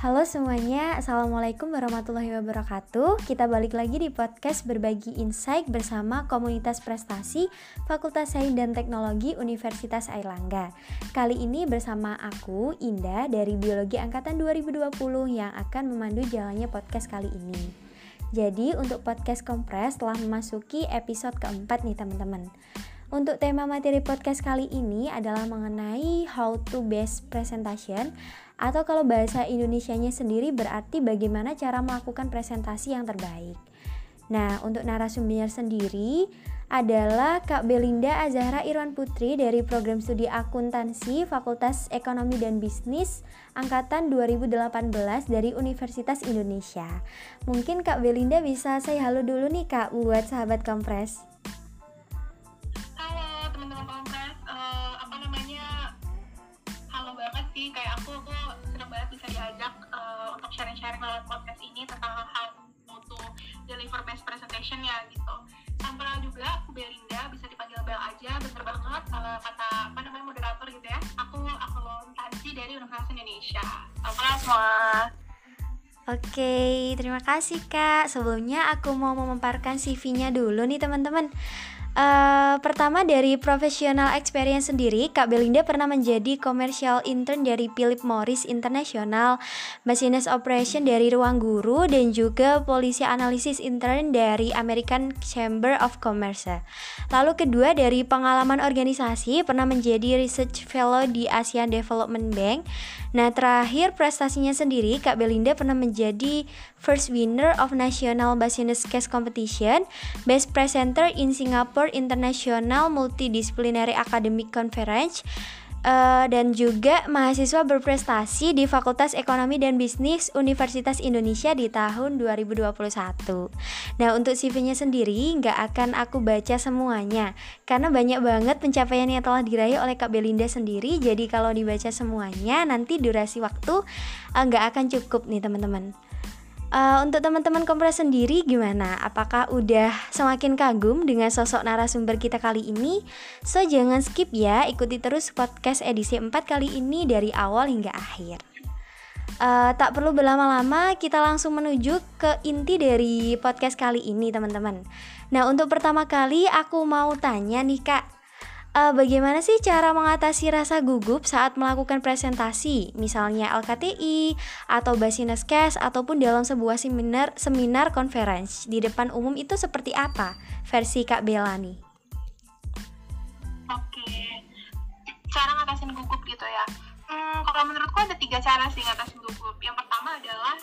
Halo semuanya, Assalamualaikum warahmatullahi wabarakatuh. Kita balik lagi di podcast Berbagi Insight bersama Komunitas Prestasi Fakultas Sains dan Teknologi Universitas Airlangga. Kali ini bersama aku, Indah, dari Biologi Angkatan 2020 yang akan memandu jalannya podcast kali ini. Jadi untuk podcast kompres telah memasuki episode keempat nih teman-teman untuk tema materi podcast kali ini adalah mengenai how to best presentation atau kalau bahasa Indonesianya sendiri berarti bagaimana cara melakukan presentasi yang terbaik. Nah, untuk narasumber sendiri adalah Kak Belinda Azahra Irwan Putri dari program studi akuntansi Fakultas Ekonomi dan Bisnis angkatan 2018 dari Universitas Indonesia. Mungkin Kak Belinda bisa saya halo dulu nih Kak buat sahabat kompres. Sharing-sharing lewat podcast ini tentang how to deliver best presentation ya gitu. Sampel juga aku Belinda, bisa dipanggil Bel aja, bener banget kalau kata apa namanya moderator gitu ya. Aku akuntansi dari Universitas Indonesia. Salam semua. Oke, terima kasih Kak. Sebelumnya aku mau memaparkan CV-nya dulu nih teman-teman. Uh, pertama dari professional experience sendiri, Kak Belinda pernah menjadi commercial intern dari Philip Morris International, business operation dari Ruang Guru, dan juga polisi analisis intern dari American Chamber of Commerce. Lalu kedua dari pengalaman organisasi, pernah menjadi research fellow di ASEAN Development Bank. Nah terakhir prestasinya sendiri, Kak Belinda pernah menjadi first winner of National Business Case Competition, Best Presenter in Singapore International Multidisciplinary Academic Conference uh, dan juga mahasiswa berprestasi di Fakultas Ekonomi dan Bisnis Universitas Indonesia di tahun 2021. Nah, untuk CV-nya sendiri nggak akan aku baca semuanya karena banyak banget pencapaian yang telah diraih oleh Kak Belinda sendiri. Jadi kalau dibaca semuanya nanti durasi waktu eh, nggak uh, akan cukup nih teman-teman. Uh, untuk teman-teman kompres sendiri gimana? Apakah udah semakin kagum dengan sosok narasumber kita kali ini? So jangan skip ya, ikuti terus podcast edisi 4 kali ini dari awal hingga akhir. Uh, tak perlu berlama-lama, kita langsung menuju ke inti dari podcast kali ini teman-teman. Nah untuk pertama kali aku mau tanya nih kak, uh, bagaimana sih cara mengatasi rasa gugup saat melakukan presentasi, misalnya LKTI atau Basines Case ataupun dalam sebuah seminar seminar conference di depan umum itu seperti apa versi Kak Bella nih? Oke, cara ngatasin gugup gitu ya. Hmm, kalau menurutku ada tiga cara sih ngatasin gugup. Yang pertama adalah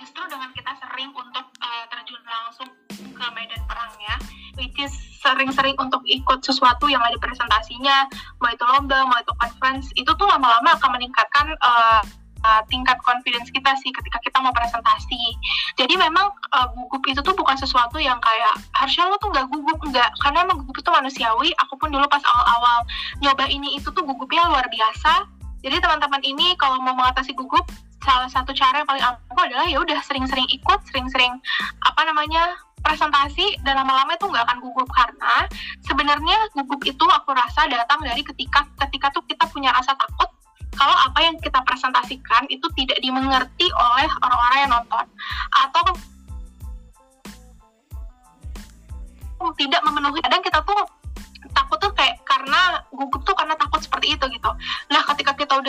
justru dengan kita sering untuk uh, terjun langsung ke medan perang ya, which is sering-sering untuk ikut sesuatu yang ada presentasinya, mau itu lomba, mau itu conference, itu tuh lama-lama akan meningkatkan uh, uh, tingkat confidence kita sih ketika kita mau presentasi. Jadi memang uh, gugup itu tuh bukan sesuatu yang kayak harusnya lo tuh nggak gugup nggak, karena emang gugup itu manusiawi. Aku pun dulu pas awal-awal nyoba ini itu tuh gugupnya luar biasa. Jadi teman-teman ini kalau mau mengatasi gugup, salah satu cara yang paling ampuh adalah ya udah sering-sering ikut, sering-sering apa namanya presentasi dan lama-lama itu nggak akan gugup karena sebenarnya gugup itu aku rasa datang dari ketika ketika tuh kita punya rasa takut kalau apa yang kita presentasikan itu tidak dimengerti oleh orang-orang yang nonton. Atau tidak memenuhi dan kita tuh takut tuh kayak karena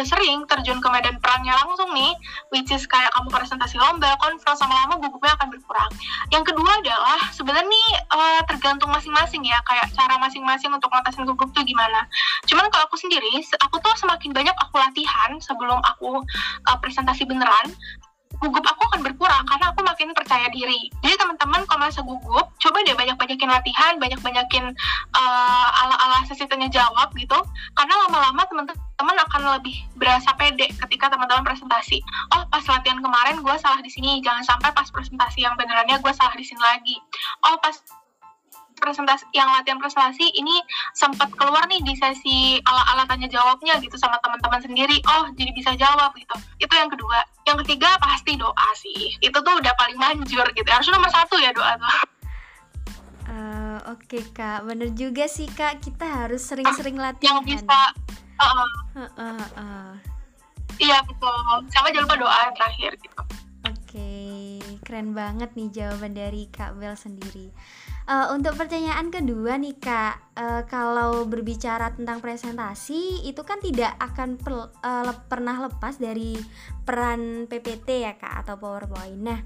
udah sering terjun ke medan perangnya langsung nih, which is kayak kamu presentasi lomba, konferensi sama lama gugupnya akan berkurang. Yang kedua adalah sebenarnya nih uh, tergantung masing-masing ya, kayak cara masing-masing untuk ngatasin gugup tuh gimana. Cuman kalau aku sendiri, aku tuh semakin banyak aku latihan sebelum aku uh, presentasi beneran, gugup aku akan berkurang percaya diri. Jadi teman-teman kalau merasa gugup, coba deh banyak-banyakin latihan, banyak-banyakin uh, ala-ala sesi tanya jawab gitu. Karena lama-lama teman-teman akan lebih berasa pede ketika teman-teman presentasi. Oh pas latihan kemarin gue salah di sini, jangan sampai pas presentasi yang benerannya gue salah di sini lagi. Oh pas presentasi yang latihan presentasi ini sempat keluar nih di sesi ala-ala tanya jawabnya gitu sama teman-teman sendiri. Oh jadi bisa jawab gitu. Itu yang kedua. Yang ketiga pasti doa sih. Itu tuh udah paling manjur gitu. Harus nomor satu ya doa tuh. Uh, oke okay, kak. Bener juga sih kak. Kita harus sering-sering latihan. yang bisa uh, uh, uh, uh, uh iya betul. Sama jangan lupa doa terakhir gitu. Oke. Keren banget nih jawaban dari Kak Bel sendiri uh, untuk pertanyaan kedua nih kak uh, kalau berbicara tentang presentasi itu kan tidak akan per, uh, le pernah lepas dari peran PPT ya kak atau PowerPoint nah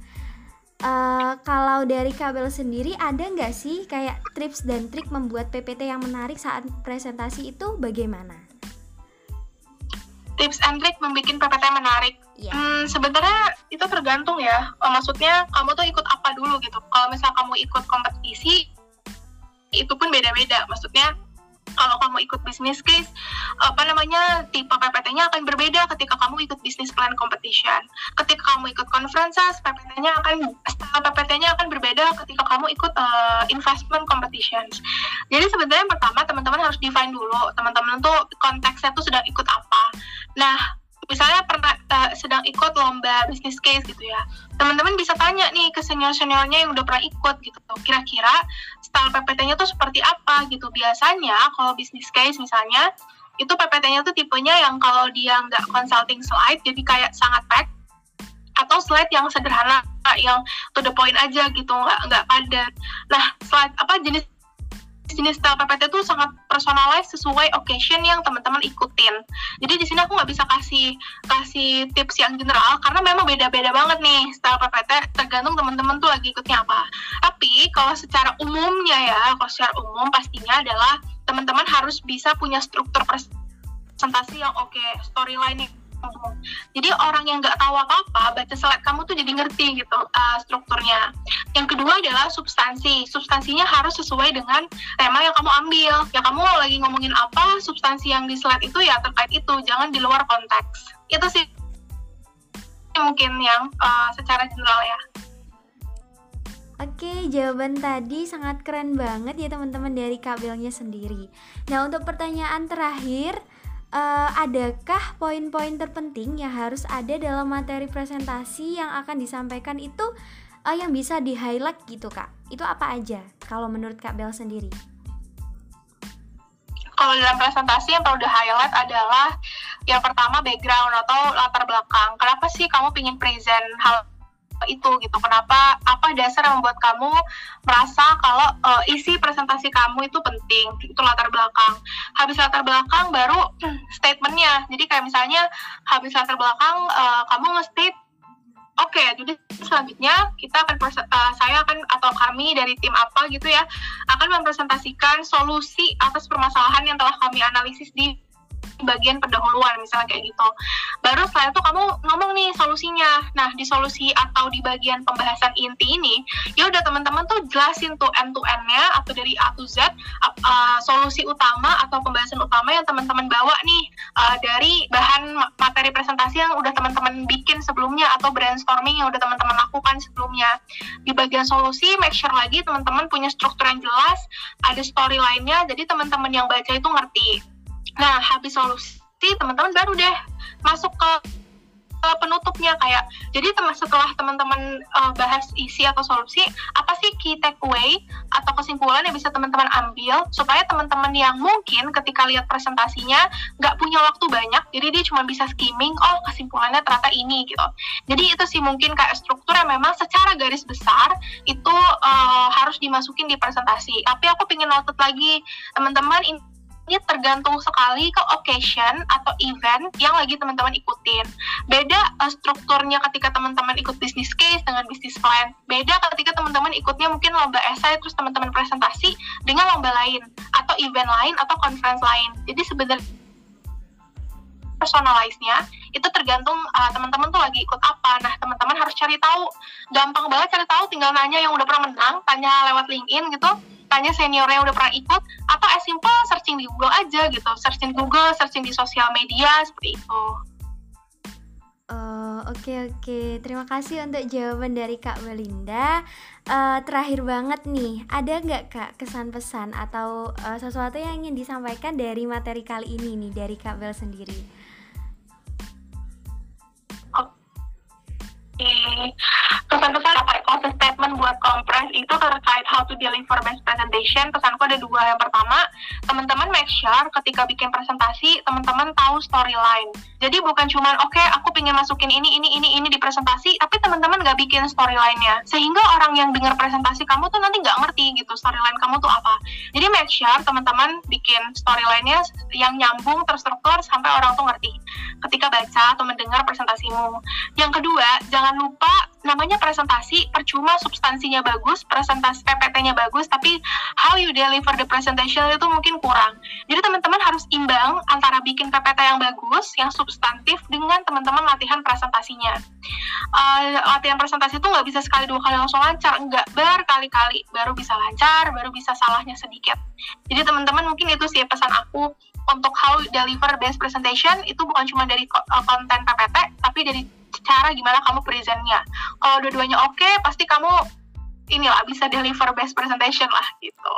Uh, kalau dari kabel sendiri ada nggak sih kayak tips dan trik membuat PPT yang menarik saat presentasi itu bagaimana? Tips and trik membuat PPT menarik. Yeah. Hmm, sebenarnya itu tergantung ya. Oh, maksudnya kamu tuh ikut apa dulu gitu. Kalau misal kamu ikut kompetisi, itu pun beda-beda. Maksudnya kalau kamu ikut bisnis case apa namanya tipe PPT-nya akan berbeda ketika kamu ikut bisnis plan competition ketika kamu ikut conferences PPT-nya akan style PPT-nya akan berbeda ketika kamu ikut uh, investment competitions jadi sebenarnya pertama teman-teman harus define dulu teman-teman tuh konteksnya tuh sedang ikut apa nah misalnya pernah uh, sedang ikut lomba bisnis case gitu ya. Teman-teman bisa tanya nih ke senior-seniornya yang udah pernah ikut gitu. Kira-kira style PPT-nya tuh seperti apa gitu. Biasanya kalau bisnis case misalnya itu PPT-nya tuh tipenya yang kalau dia nggak consulting slide jadi kayak sangat pack atau slide yang sederhana yang to the point aja gitu nggak nggak padat. Nah slide apa jenis jenis style PPT itu sangat personalized sesuai occasion yang teman-teman ikutin. Jadi di sini aku nggak bisa kasih kasih tips yang general karena memang beda-beda banget nih style PPT tergantung teman-teman tuh lagi ikutnya apa. Tapi kalau secara umumnya ya, kalau secara umum pastinya adalah teman-teman harus bisa punya struktur presentasi yang oke, okay, storyline jadi orang yang nggak tahu apa-apa baca slide kamu tuh jadi ngerti gitu uh, strukturnya. Yang kedua adalah substansi. Substansinya harus sesuai dengan tema yang kamu ambil. Ya kamu lagi ngomongin apa, substansi yang di slide itu ya terkait itu, jangan di luar konteks. Itu sih mungkin yang uh, secara general ya. Oke, jawaban tadi sangat keren banget ya teman-teman dari kabelnya sendiri. Nah, untuk pertanyaan terakhir, uh, adakah poin-poin terpenting yang harus ada dalam materi presentasi yang akan disampaikan itu uh, yang bisa di highlight gitu kak? Itu apa aja kalau menurut kak Bel sendiri? Kalau dalam presentasi yang perlu di highlight adalah yang pertama background atau latar belakang. Kenapa sih kamu ingin present hal itu gitu. Kenapa apa dasar yang membuat kamu merasa kalau uh, isi presentasi kamu itu penting? Itu latar belakang. Habis latar belakang baru statementnya. Jadi kayak misalnya habis latar belakang uh, kamu nge-state Oke, okay, jadi selanjutnya kita akan uh, saya akan atau kami dari tim apa gitu ya akan mempresentasikan solusi atas permasalahan yang telah kami analisis di bagian pendahuluan misalnya kayak gitu. Baru setelah itu kamu ngomong nih solusinya. Nah di solusi atau di bagian pembahasan inti ini ya udah teman-teman tuh jelasin tuh end to endnya atau dari A to Z uh, solusi utama atau pembahasan utama yang teman-teman bawa nih uh, dari bahan materi presentasi yang udah teman-teman bikin sebelumnya atau brainstorming yang udah teman-teman lakukan sebelumnya. Di bagian solusi make sure lagi teman-teman punya struktur yang jelas ada story lainnya jadi teman-teman yang baca itu ngerti Nah, habis solusi, teman-teman baru deh masuk ke penutupnya. Kayak jadi setelah teman-teman uh, bahas isi atau solusi apa sih key takeaway atau kesimpulan yang bisa teman-teman ambil supaya teman-teman yang mungkin ketika lihat presentasinya nggak punya waktu banyak jadi dia cuma bisa skimming oh kesimpulannya ternyata ini gitu. Jadi itu sih mungkin kayak struktur yang memang secara garis besar itu uh, harus dimasukin di presentasi. Tapi aku pengen notet lagi teman-teman ini ini tergantung sekali ke occasion atau event yang lagi teman-teman ikutin. Beda uh, strukturnya ketika teman-teman ikut bisnis case dengan bisnis plan. Beda ketika teman-teman ikutnya mungkin lomba esai terus teman-teman presentasi dengan lomba lain atau event lain atau conference lain. Jadi sebenarnya personalize-nya itu tergantung uh, teman-teman tuh lagi ikut apa. Nah, teman-teman harus cari tahu. Gampang banget cari tahu, tinggal nanya yang udah pernah menang, tanya lewat LinkedIn gitu tanya seniornya yang udah pernah ikut atau as simple searching di Google aja gitu searching Google searching di sosial media seperti itu Oh, oke okay, oke. Okay. Terima kasih untuk jawaban dari Kak Belinda. Uh, terakhir banget nih, ada nggak Kak kesan pesan atau uh, sesuatu yang ingin disampaikan dari materi kali ini nih dari Kak Bel sendiri? pesan-pesan apa closing statement buat kompres itu terkait how to deliver best presentation. Pesanku ada dua. Yang pertama teman-teman make sure ketika bikin presentasi teman-teman tahu storyline. Jadi bukan cuma oke okay, aku pengen masukin ini ini ini ini di presentasi tapi teman-teman nggak bikin storyline-nya. Sehingga orang yang dengar presentasi kamu tuh nanti nggak ngerti gitu storyline kamu tuh apa. Jadi make sure teman-teman bikin storyline-nya yang nyambung terstruktur sampai orang tuh ngerti. Ketika baca atau mendengar presentasimu. Yang kedua jangan lupa namanya presentasi percuma substansinya bagus presentasi PPT-nya bagus tapi how you deliver the presentation itu mungkin kurang. Jadi teman-teman harus imbang antara bikin PPT yang bagus yang substantif dengan teman-teman latihan presentasinya. Uh, latihan presentasi itu nggak bisa sekali dua kali langsung lancar nggak berkali-kali. Baru bisa lancar baru bisa salahnya sedikit. Jadi teman-teman mungkin itu sih pesan aku untuk how deliver best presentation itu bukan cuma dari uh, konten PPT tapi dari cara gimana kamu presentnya. Kalau dua-duanya oke okay, pasti kamu inilah bisa deliver best presentation lah gitu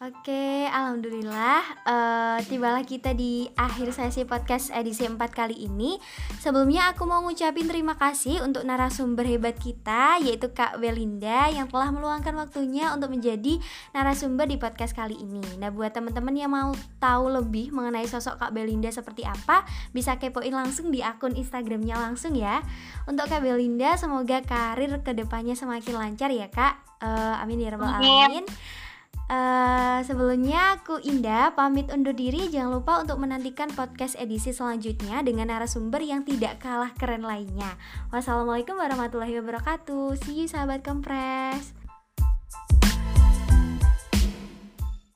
Oke, alhamdulillah uh, tibalah kita di akhir sesi podcast edisi 4 kali ini. Sebelumnya aku mau ngucapin terima kasih untuk narasumber hebat kita yaitu Kak Belinda yang telah meluangkan waktunya untuk menjadi narasumber di podcast kali ini. Nah, buat teman-teman yang mau tahu lebih mengenai sosok Kak Belinda seperti apa, bisa kepoin langsung di akun Instagramnya langsung ya. Untuk Kak Belinda, semoga karir ke depannya semakin lancar ya Kak. Uh, amin ya rabbal alamin. Uh, sebelumnya aku Indah pamit undur diri jangan lupa untuk menantikan podcast edisi selanjutnya dengan narasumber yang tidak kalah keren lainnya. Wassalamualaikum warahmatullahi wabarakatuh. See you sahabat kompres.